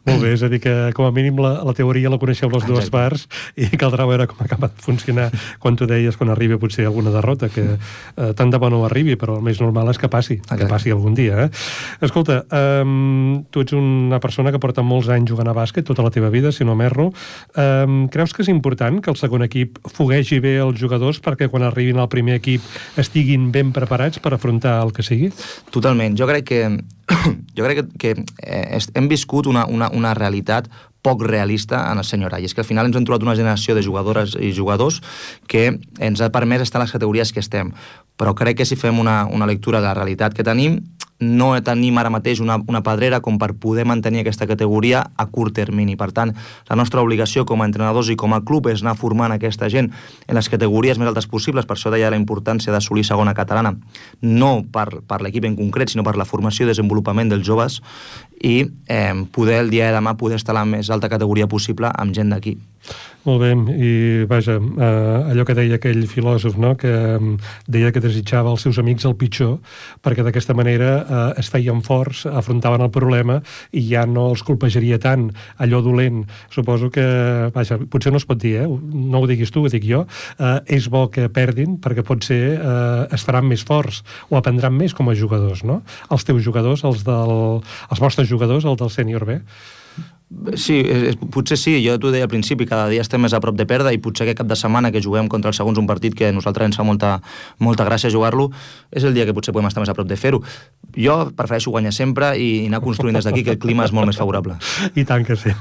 Molt bé, és a dir que com a mínim la, la teoria la coneixeu les dues parts i caldrà veure com acaba de funcionar quan tu deies quan arribi potser alguna derrota, que eh, tant de bo no arribi, però el més normal és que passi, Exacte. que passi algun dia. Eh? Escolta, um, tu ets una persona que porta molts anys jugant a bàsquet, tota la teva vida, si no m'erro. Um, creus que és important que el segon equip foguegi bé els jugadors perquè quan arribin al primer equip estiguin ben preparats per afrontar el que sigui? Totalment. Jo crec que, jo crec que, que eh, hem viscut una, una, una realitat poc realista en el senyor. I és que al final ens hem trobat una generació de jugadores i jugadors que ens ha permès estar en les categories que estem. Però crec que si fem una, una lectura de la realitat que tenim, no tenim ara mateix una, una pedrera com per poder mantenir aquesta categoria a curt termini. Per tant, la nostra obligació com a entrenadors i com a club és anar formant aquesta gent en les categories més altes possibles, per això deia la importància d'assolir segona catalana, no per, per l'equip en concret, sinó per la formació i desenvolupament dels joves i eh, poder el dia de demà poder estar a la més alta categoria possible amb gent d'aquí. Molt bé, i vaja, eh, allò que deia aquell filòsof, no?, que eh, deia que desitjava als seus amics el pitjor, perquè d'aquesta manera eh, es feien forts, afrontaven el problema i ja no els colpejaria tant allò dolent. Suposo que, vaja, potser no es pot dir, eh? no ho diguis tu, ho dic jo, eh, és bo que perdin perquè potser eh, es faran més forts o aprendran més com a jugadors, no? Els teus jugadors, els, del, els vostres jugadors, el del sènior B. Sí, és, potser sí, jo t'ho deia al principi, cada dia estem més a prop de perdre i potser aquest cap de setmana que juguem contra els segons un partit que a nosaltres ens fa molta, molta gràcia jugar-lo, és el dia que potser podem estar més a prop de fer-ho. Jo prefereixo guanyar sempre i anar construint des d'aquí, que el clima és molt més favorable. I tant que sí.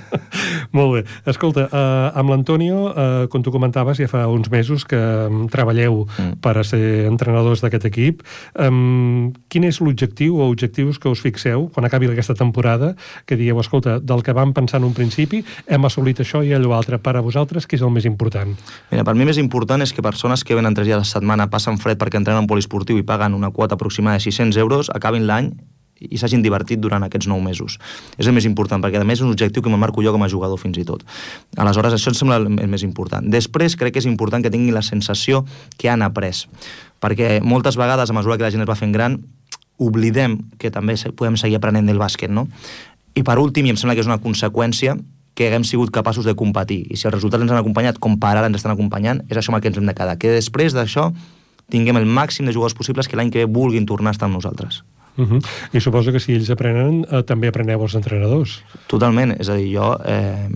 molt bé. Escolta, uh, amb l'Antonio, uh, com tu comentaves, ja fa uns mesos que um, treballeu mm. per a ser entrenadors d'aquest equip. Um, quin és l'objectiu o objectius que us fixeu quan acabi aquesta temporada, que dieu, escolta, del que vam pensar en un principi, hem assolit això i allò altre. Per a vosaltres, què és el més important? Mira, per mi més important és que persones que venen tres dies a la setmana, passen fred perquè entrenen en poliesportiu i paguen una quota aproximada de 600 euros, acabin l'any i s'hagin divertit durant aquests nou mesos. És el més important, perquè a més és un objectiu que me marco jo com a jugador fins i tot. Aleshores, això em sembla el més important. Després, crec que és important que tinguin la sensació que han après, perquè moltes vegades, a mesura que la gent es va fent gran, oblidem que també podem seguir aprenent del bàsquet, no? I per últim, i em sembla que és una conseqüència, que haguem sigut capaços de competir. I si els resultats ens han acompanyat, com per ara ens estan acompanyant, és això amb el que ens hem de quedar. Que després d'això tinguem el màxim de jugadors possibles que l'any que ve vulguin tornar a estar amb nosaltres. Uh -huh. I suposo que si ells aprenen, eh, també apreneu els entrenadors. Totalment. És a dir, jo... Eh,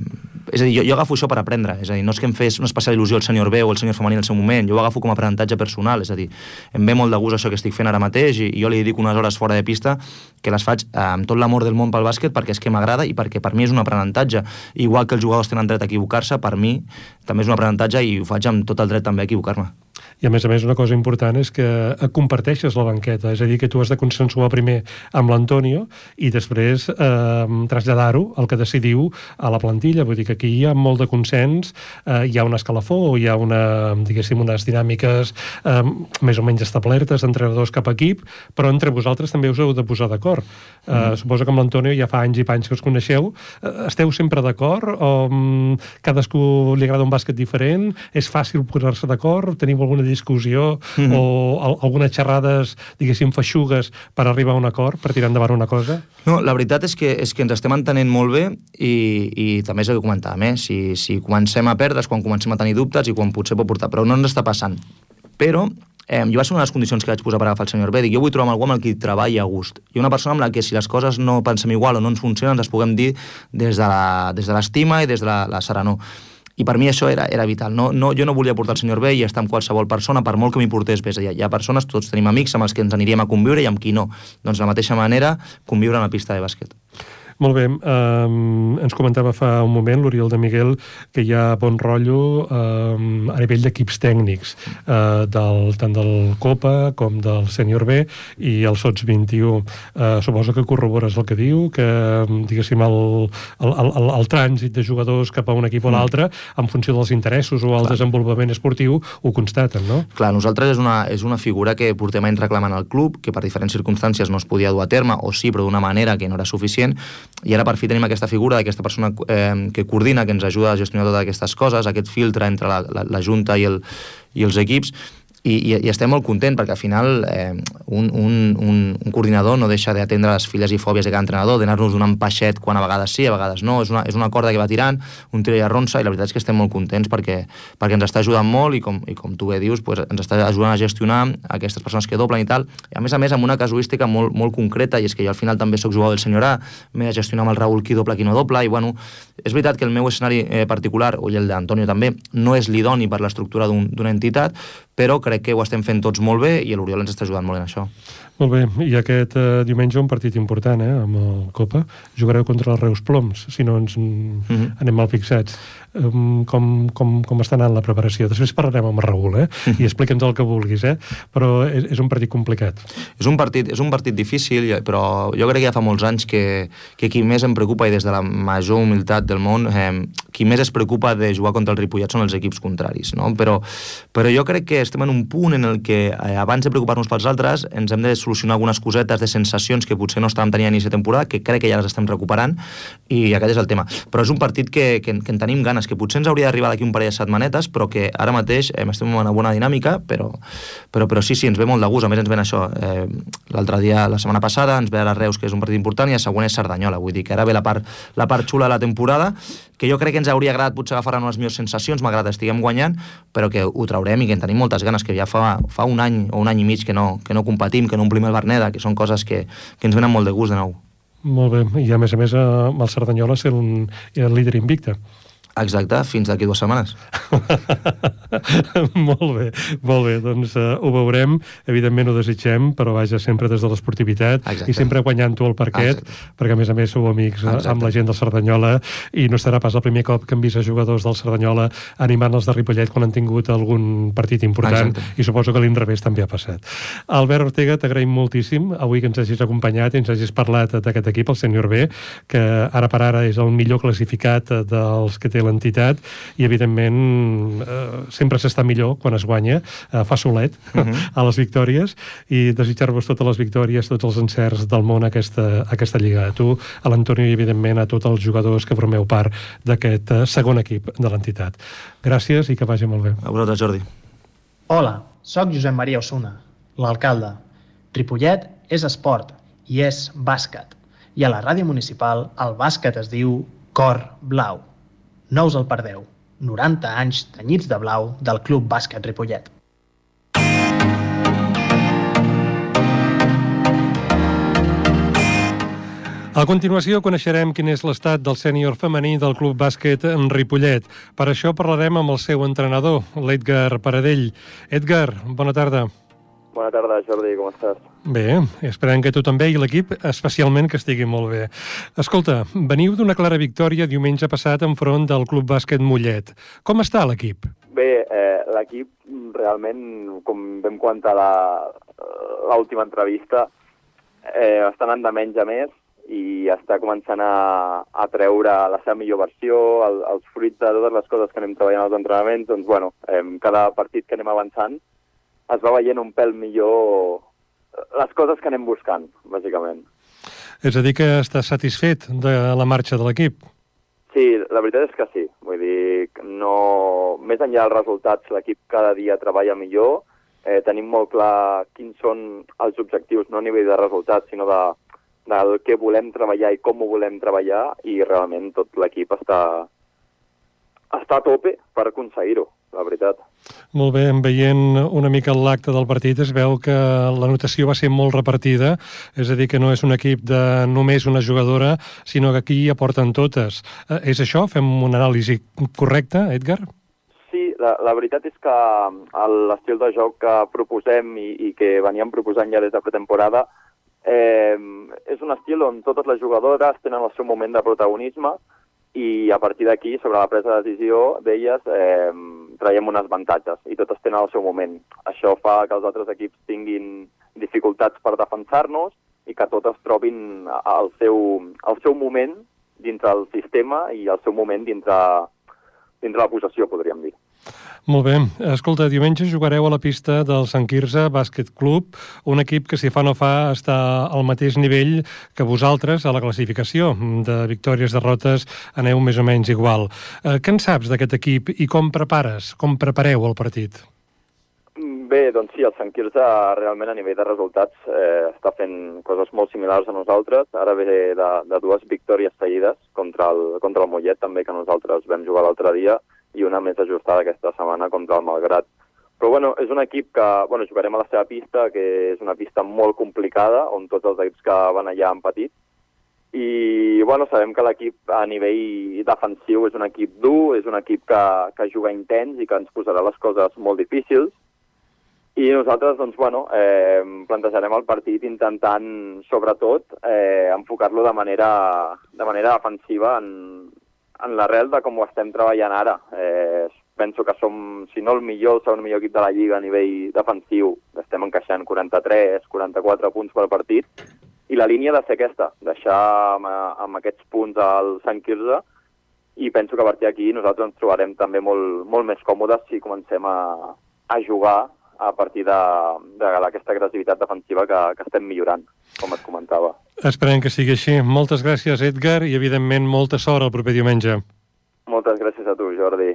És a dir, jo, jo agafo això per aprendre, és a dir, no és que em fes una especial il·lusió el senyor B o el senyor femení en el seu moment, jo ho agafo com a aprenentatge personal, és a dir, em ve molt de gust això que estic fent ara mateix i, i jo li dedico unes hores fora de pista que les faig eh, amb tot l'amor del món pel bàsquet perquè és que m'agrada i perquè per mi és un aprenentatge. Igual que els jugadors tenen dret a equivocar-se, per mi també és un aprenentatge i ho faig amb tot el dret també a equivocar-me. I a més a més una cosa important és que comparteixes la banqueta, és a dir, que tu has de consensuar primer amb l'Antonio i després eh, traslladar-ho al que decidiu a la plantilla, vull dir que aquí hi ha molt de consens, eh, hi ha un escalafó, hi ha una, diguéssim, unes dinàmiques eh, més o menys establertes entre dos cap equip, però entre vosaltres també us heu de posar d'acord. Eh, mm. Suposo que amb l'Antonio ja fa anys i panys que us coneixeu. Eh, esteu sempre d'acord o mm, cadascú li agrada un bàsquet diferent? És fàcil posar-se d'acord? Teniu alguna discussió mm -hmm. o al algunes xerrades, diguéssim, feixugues per arribar a un acord, per tirar endavant una cosa? No, la veritat és que, és que ens estem entenent molt bé i, i també és el que comentàvem, eh? si, si comencem a perdre és quan comencem a tenir dubtes i quan potser pot portar, però no ens està passant. Però eh, jo va ser una de les condicions que vaig posar per agafar el senyor B. Dic, jo vull trobar algú amb el que treballi a gust. I una persona amb la que si les coses no pensem igual o no ens funcionen, ens les puguem dir des de l'estima i des de la, la serenor i per mi això era, era vital. No, no, jo no volia portar el senyor bé i estar amb qualsevol persona, per molt que m'hi portés bé. Ha, hi ha persones, tots tenim amics amb els que ens aniríem a conviure i amb qui no. Doncs de la mateixa manera, conviure en la pista de bàsquet. Molt bé. Um, ens comentava fa un moment l'Oriol de Miguel que hi ha bon rotllo um, a nivell d'equips tècnics, uh, del, tant del Copa com del Sènior B i el SOTS 21. Uh, suposo que corrobores el que diu, que, diguéssim, el, el, el, el trànsit de jugadors cap a un equip o mm. l'altre, en funció dels interessos o el Clar. desenvolupament esportiu, ho constaten, no? Clar, nosaltres és una, és una figura que portem anys reclamant al club, que per diferents circumstàncies no es podia dur a terme, o sí, però d'una manera que no era suficient, i ara per fi tenim aquesta figura d'aquesta persona eh, que coordina, que ens ajuda a gestionar totes aquestes coses, aquest filtre entre la, la, la Junta i, el, i els equips, i, i, i estem molt contents perquè al final eh, un, un, un, un coordinador no deixa d'atendre les filles i fòbies de cada entrenador, d'anar-nos donant peixet quan a vegades sí, a vegades no, és una, és una corda que va tirant, un tira i arronsa, i la veritat és que estem molt contents perquè, perquè ens està ajudant molt i com, i com tu bé dius, pues, ens està ajudant a gestionar aquestes persones que doblen i tal, i a més a més amb una casuística molt, molt concreta, i és que jo al final també sóc jugador del senyor A, m'he de gestionar amb el Raül qui doble, qui no doble, i bueno, és veritat que el meu escenari eh, particular, o el d'Antonio també, no és l'idoni per l'estructura d'una un, entitat, però crec que ho estem fent tots molt bé i l'Oriol ens està ajudant molt en això. Molt bé, i aquest eh, diumenge un partit important, eh, amb el Copa. Jugareu contra els Reus Ploms, si no ens mm -hmm. anem mal fixats. Um, com, com, com està anant la preparació? Després parlarem amb Raül, eh? I explica'ns el que vulguis, eh? Però és, és un partit complicat. És un partit, és un partit difícil, però jo crec que ja fa molts anys que, que qui més em preocupa, i des de la major humilitat del món, eh, qui més es preocupa de jugar contra el Ripollet són els equips contraris, no? Però, però jo crec que estem en un punt en el que eh, abans de preocupar-nos pels altres ens hem de solucionar algunes cosetes de sensacions que potser no estàvem tenint a inici de temporada, que crec que ja les estem recuperant, i aquest és el tema. Però és un partit que, que, que en tenim ganes, que potser ens hauria d'arribar d'aquí un parell de setmanetes, però que ara mateix eh, estem en una bona dinàmica, però, però, però sí, sí, ens ve molt de gust. A més, ens ven això. Eh, L'altre dia, la setmana passada, ens ve ara Reus, que és un partit important, i el següent és Cerdanyola. Vull dir que ara ve la part, la part xula de la temporada, que jo crec que ens hauria agradat potser agafar unes millors sensacions, malgrat estiguem guanyant, però que ho traurem i que en tenim moltes ganes, que ja fa, fa un any o un any i mig que no, que no competim, que no omplim el Berneda, que són coses que, que ens venen molt de gust de nou. Molt bé, i a més a més eh, el Cerdanyola ser un, el líder invicte. Exacte, fins d'aquí dues setmanes. molt bé, molt bé, doncs uh, ho veurem, evidentment ho desitgem, però vaja, sempre des de l'esportivitat i sempre guanyant tu el parquet, Exacte. perquè a més a més sou amics Exacte. amb la gent del Cerdanyola i no serà pas el primer cop que hem vist a jugadors del Cerdanyola animant els de Ripollet quan han tingut algun partit important Exacte. i suposo que l'inrevés també ha passat. Albert Ortega, t'agraïm moltíssim avui que ens hagis acompanyat i ens hagis parlat d'aquest equip, el Sènior B, que ara per ara és el millor classificat dels que té l'entitat i, evidentment, eh, sempre s'està millor quan es guanya, eh, fa solet uh mhm. -huh. a les victòries i desitjar-vos totes les victòries, tots els encerts del món a aquesta, a aquesta lliga. A tu, a l'Antonio i, evidentment, a tots els jugadors que formeu part d'aquest eh, segon equip de l'entitat. Gràcies i que vagi molt bé. A vosaltres, Jordi. Hola, sóc Josep Maria Osuna, l'alcalde. Ripollet és esport i és bàsquet. I a la ràdio municipal el bàsquet es diu Cor Blau. No us el perdeu. 90 anys tenyits de blau del Club Bàsquet Ripollet. A continuació coneixerem quin és l'estat del sènior femení del Club Bàsquet en Ripollet. Per això parlarem amb el seu entrenador, l'Edgar Paradell. Edgar, bona tarda. Bona tarda, Jordi, com estàs? Bé, esperem que tu també i l'equip especialment que estigui molt bé. Escolta, veniu d'una clara victòria diumenge passat enfront del Club Bàsquet Mollet. Com està l'equip? Bé, eh, l'equip realment, com vam comentar la- l'última entrevista, eh, està anant de menys a més i està començant a, a treure la seva millor versió, el, els fruits de totes les coses que anem treballant als entrenaments, doncs bueno, eh, cada partit que anem avançant es va veient un pèl millor les coses que anem buscant, bàsicament. És a dir, que estàs satisfet de la marxa de l'equip? Sí, la veritat és que sí. Vull dir, no... més enllà dels resultats, l'equip cada dia treballa millor, eh, tenim molt clar quins són els objectius, no a nivell de resultats, sinó de, del que volem treballar i com ho volem treballar, i realment tot l'equip està, està a tope per aconseguir-ho, la veritat. Molt bé, en veient una mica l'acte del partit es veu que la notació va ser molt repartida, és a dir, que no és un equip de només una jugadora, sinó que aquí hi aporten totes. Eh, és això? Fem una anàlisi correcta, Edgar? Sí, la, la veritat és que el- l'estil de joc que proposem i, i que veníem proposant ja des de pretemporada eh, és un estil on totes les jugadores tenen el seu moment de protagonisme i a partir d'aquí, sobre la presa de decisió d'elles, eh, traiem uns avantatges i totes tenen el seu moment. Això fa que els altres equips tinguin dificultats per defensar-nos i que totes trobin el seu, el seu moment dintre el sistema i el seu moment dintre, dintre la possessió, podríem dir. Molt bé. Escolta, diumenge jugareu a la pista del Sant Quirze Bàsquet Club, un equip que si fa no fa està al mateix nivell que vosaltres a la classificació. De victòries, derrotes, aneu més o menys igual. Eh, què en saps d'aquest equip i com prepares, com prepareu el partit? Bé, doncs sí, el Sant Quirze realment a nivell de resultats eh, està fent coses molt similars a nosaltres. Ara ve de, de dues victòries seguides contra el, contra el Mollet, també, que nosaltres vam jugar l'altre dia, i una més ajustada aquesta setmana contra el Malgrat. Però bueno, és un equip que bueno, jugarem a la seva pista, que és una pista molt complicada, on tots els equips que van allà han patit. I bueno, sabem que l'equip a nivell defensiu és un equip dur, és un equip que, que juga intens i que ens posarà les coses molt difícils. I nosaltres, doncs, bueno, eh, plantejarem el partit intentant, sobretot, eh, enfocar-lo de manera, de manera defensiva en, en l'arrel de com ho estem treballant ara. Eh, penso que som, si no el millor, el segon millor equip de la Lliga a nivell defensiu. Estem encaixant 43, 44 punts per partit. I la línia ha de ser aquesta, deixar amb, amb aquests punts al Sant Quirze i penso que a partir d'aquí nosaltres ens trobarem també molt, molt més còmodes si comencem a, a jugar a partir de, de aquesta agressivitat defensiva que, que estem millorant, com et comentava. Esperem que sigui així. Moltes gràcies, Edgar, i evidentment molta sort el proper diumenge. Moltes gràcies a tu, Jordi.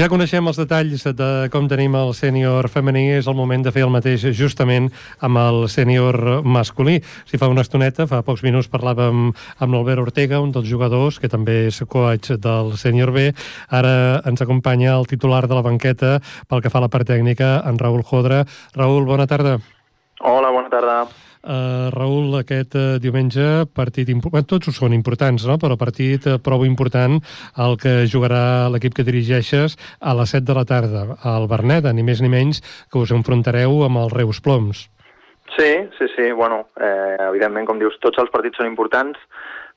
Ja coneixem els detalls de com tenim el sènior femení, és el moment de fer el mateix justament amb el sènior masculí. Si fa una estoneta, fa pocs minuts parlàvem amb l'Albert Ortega, un dels jugadors, que també és coach del sènior B. Ara ens acompanya el titular de la banqueta pel que fa a la part tècnica, en Raül Jodra. Raül, bona tarda. Hola, bona tarda. Uh, Raül, aquest uh, diumenge partit important, tots ho són importants, no? però partit uh, prou important el que jugarà l'equip que dirigeixes a les 7 de la tarda al Berneda, ni més ni menys que us enfrontareu amb els Reus Ploms. Sí, sí, sí, bueno, eh, evidentment, com dius, tots els partits són importants,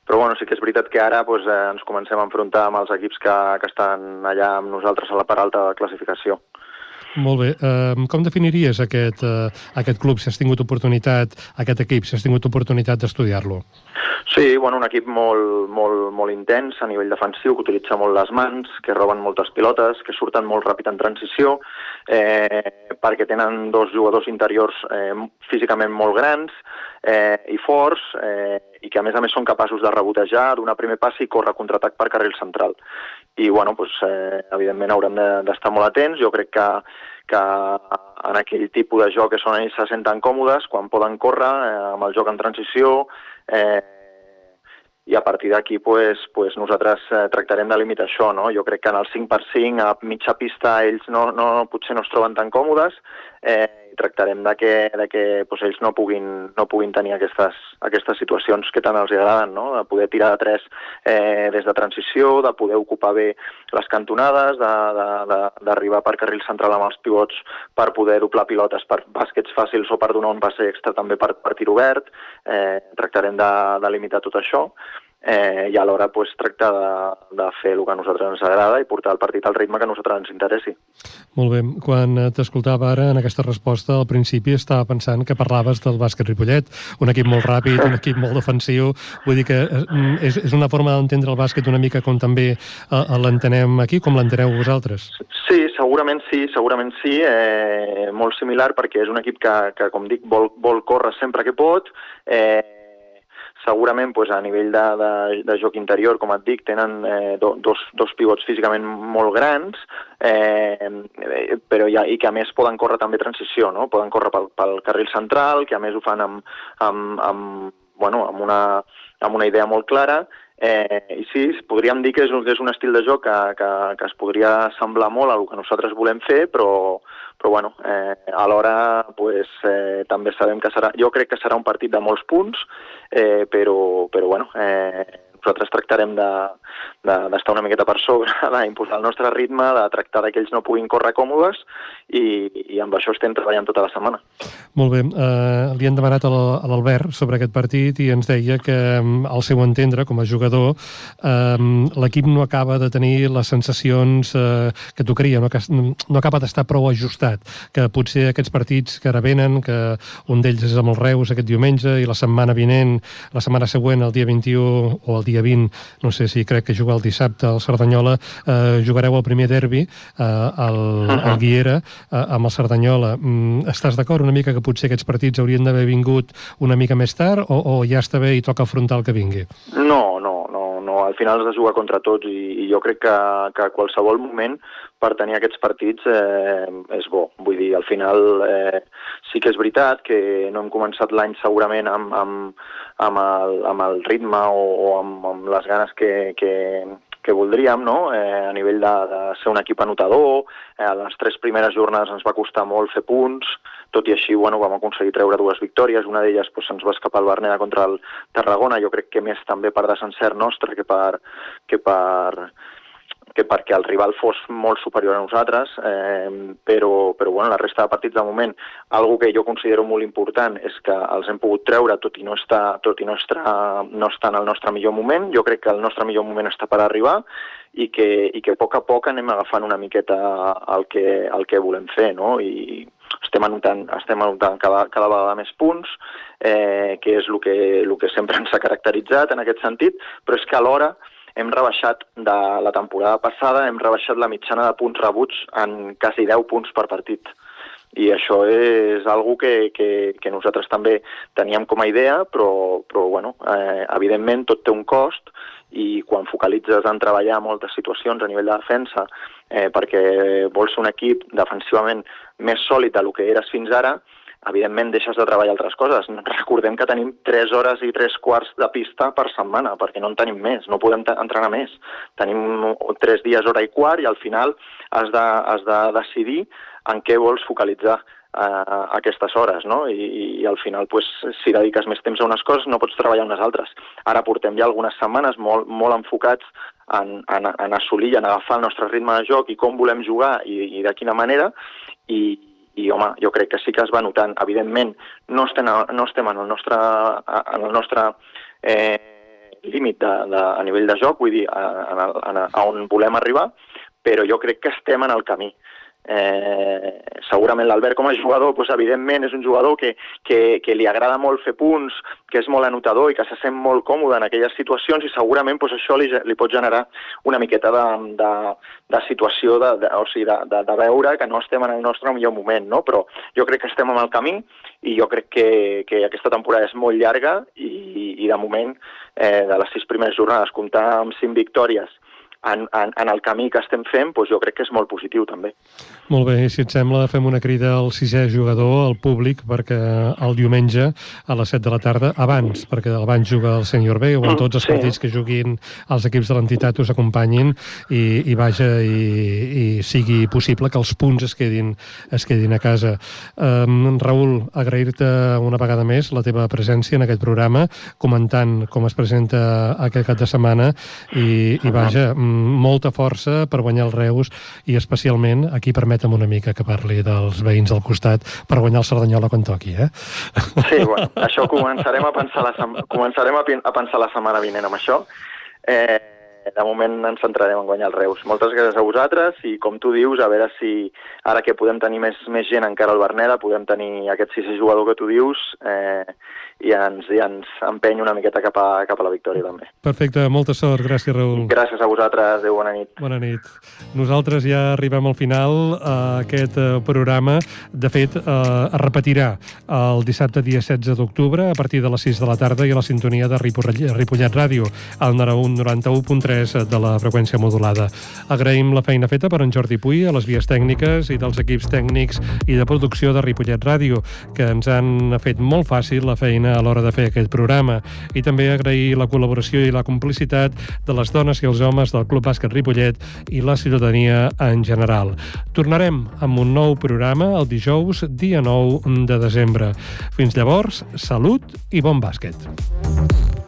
però bueno, sí que és veritat que ara pues, eh, ens comencem a enfrontar amb els equips que, que estan allà amb nosaltres a la part alta de la classificació. Molt bé. Com definiries aquest, uh, aquest club, si has tingut oportunitat, aquest equip, si has tingut oportunitat d'estudiar-lo? Sí, bueno, un equip molt, molt, molt intens a nivell defensiu, que utilitza molt les mans, que roben moltes pilotes, que surten molt ràpid en transició, eh, perquè tenen dos jugadors interiors eh, físicament molt grans eh, i forts, eh, i que a més a més són capaços de rebotejar, donar primer pas i córrer contraatac per carril central. I, bueno, doncs, eh, evidentment haurem d'estar de, molt atents. Jo crec que, que en aquell tipus de joc que són ells se senten còmodes, quan poden córrer eh, amb el joc en transició, eh, i a partir d'aquí pues, pues nosaltres eh, tractarem de limitar això. No? Jo crec que en el 5x5 a mitja pista ells no, no, potser no es troben tan còmodes eh, i tractarem de que, de que pues, ells no puguin, no puguin tenir aquestes, aquestes situacions que tant els agraden, no? de poder tirar de tres eh, des de transició, de poder ocupar bé les cantonades, d'arribar per carril central amb els pivots per poder doblar pilotes per bàsquets fàcils o per donar un passe extra també per, per tir obert. Eh, tractarem de, de limitar tot això eh, i alhora pues, tractar de, de fer el que a nosaltres ens agrada i portar el partit al ritme que a nosaltres ens interessi. Molt bé. Quan t'escoltava ara en aquesta resposta, al principi estava pensant que parlaves del bàsquet Ripollet, un equip molt ràpid, un equip molt defensiu, vull dir que eh, és, és una forma d'entendre el bàsquet una mica com també eh, l'entenem aquí, com l'enteneu vosaltres. Sí, segurament sí, segurament sí, eh, molt similar perquè és un equip que, que com dic, vol, vol córrer sempre que pot, eh, segurament pues, a nivell de, de, de joc interior, com et dic, tenen eh, do, dos, dos pivots físicament molt grans, eh, però ja, i que a més poden córrer també transició, no? poden córrer pel, pel carril central, que a més ho fan amb, amb, amb, bueno, amb, una, amb una idea molt clara, Eh, I sí, podríem dir que és un, és un estil de joc que, que, que es podria semblar molt a que nosaltres volem fer, però, però bueno, eh, alhora pues, eh, també sabem que serà, jo crec que serà un partit de molts punts, eh, però, però bueno, eh, nosaltres tractarem d'estar de, una miqueta per sobre, d'imposar el nostre ritme, de tractar que ells no puguin córrer còmodes i, i amb això estem treballant tota la setmana. Molt bé. Uh, li han demanat a l'Albert sobre aquest partit i ens deia que, al seu entendre, com a jugador, uh, l'equip no acaba de tenir les sensacions uh, que tocaria, no, no acaba d'estar prou ajustat, que potser aquests partits que ara venen, que un d'ells és amb el Reus aquest diumenge i la setmana vinent, la setmana següent, el dia 21 o el dia 20, no sé si crec que juga el dissabte al Cerdanyola, eh, jugareu el primer derbi eh, al, uh -huh. al Guiera eh, amb el Cerdanyola. Mm, estàs d'acord una mica que potser aquests partits haurien d'haver vingut una mica més tard o, o ja està bé i toca afrontar el que vingui? No, no, no, no. al final has de jugar contra tots i, i jo crec que, que qualsevol moment per tenir aquests partits eh, és bo. Vull dir, al final eh, sí que és veritat que no hem començat l'any segurament amb, amb, amb el, amb el ritme o, o amb, amb les ganes que, que, que voldríem, no? eh, a nivell de, de ser un equip anotador. Eh, les tres primeres jornades ens va costar molt fer punts, tot i així bueno, vam aconseguir treure dues victòries. Una d'elles pues, se'ns va escapar el Berneda contra el Tarragona, jo crec que més també per desencert nostre que per, que per, que perquè el rival fos molt superior a nosaltres, eh, però, però bueno, la resta de partits de moment, algo que jo considero molt important és que els hem pogut treure tot i no està, tot i no està, no està en el nostre millor moment. Jo crec que el nostre millor moment està per arribar i que, i que a poc a poc anem agafant una miqueta el que, el que volem fer, no? I estem anotant, estem anotant cada, cada vegada més punts, eh, que és el que, el que sempre ens ha caracteritzat en aquest sentit, però és que alhora hem rebaixat de la temporada passada, hem rebaixat la mitjana de punts rebuts en quasi 10 punts per partit. I això és algo que, que, que nosaltres també teníem com a idea, però, però bueno, eh, evidentment tot té un cost i quan focalitzes en treballar moltes situacions a nivell de defensa eh, perquè vols un equip defensivament més sòlid del que eres fins ara, evidentment deixes de treballar altres coses. Recordem que tenim 3 hores i 3 quarts de pista per setmana, perquè no en tenim més, no podem entrenar més. Tenim 3 dies, hora i quart, i al final has de, has de decidir en què vols focalitzar eh, aquestes hores, no? I, i al final, pues, si dediques més temps a unes coses, no pots treballar unes altres. Ara portem ja algunes setmanes molt, molt enfocats en, en, en assolir i en agafar el nostre ritme de joc i com volem jugar i, i de quina manera, i, i home, jo crec que sí que es va notant. Evidentment, no estem, no estem en el nostre, en el nostre eh, límit de, de, a nivell de joc, vull dir, a, a, a, a on volem arribar, però jo crec que estem en el camí. Eh, segurament l'Albert com a jugador, doncs, evidentment, és un jugador que, que, que li agrada molt fer punts, que és molt anotador i que se sent molt còmode en aquelles situacions i segurament doncs, això li, li pot generar una miqueta de, de, de situació, de, de, o sigui, de, de, de veure que no estem en el nostre millor moment, no? però jo crec que estem en el camí i jo crec que, que aquesta temporada és molt llarga i, i de moment, eh, de les sis primeres jornades, comptar amb cinc victòries en, en, en el camí que estem fent, doncs jo crec que és molt positiu també. Molt bé, si et sembla, fem una crida al sisè jugador, al públic, perquè el diumenge a les 7 de la tarda, abans, perquè abans juga el sènior B, o en mm, tots els sí. partits que juguin els equips de l'entitat us acompanyin i, i vaja, i, i sigui possible que els punts es quedin, es quedin a casa. Um, Raül, agrair-te una vegada més la teva presència en aquest programa, comentant com es presenta aquest cap de setmana i, i vaja, molta força per guanyar els Reus i especialment, aquí permetem una mica que parli dels veïns del costat per guanyar el Cerdanyola quan toqui, eh? Sí, bueno, això començarem a pensar la, començarem a, a pensar la setmana vinent amb això. Eh, de moment ens centrarem en guanyar el Reus. Moltes gràcies a vosaltres i, com tu dius, a veure si ara que podem tenir més, més gent encara al Berneda, podem tenir aquest sisè jugador que tu dius eh, i ens, i ens empeny una miqueta cap a, cap a la victòria també. Perfecte, molta sort, gràcies Raül. Gràcies a vosaltres, adeu, bona nit. Bona nit. Nosaltres ja arribem al final aquest eh, programa. De fet, eh, es repetirà el dissabte dia 16 d'octubre a partir de les 6 de la tarda i a la sintonia de Ripollet Ràdio, al 91.3 de la freqüència modulada. Agraïm la feina feta per en Jordi Puy a les vies tècniques i dels equips tècnics i de producció de Ripollet Ràdio, que ens han fet molt fàcil la feina a l'hora de fer aquest programa i també agrair la col·laboració i la complicitat de les dones i els homes del Club Bàsquet Ripollet i la ciutadania en general. Tornarem amb un nou programa el dijous, dia 9 de desembre. Fins llavors, salut i bon bàsquet.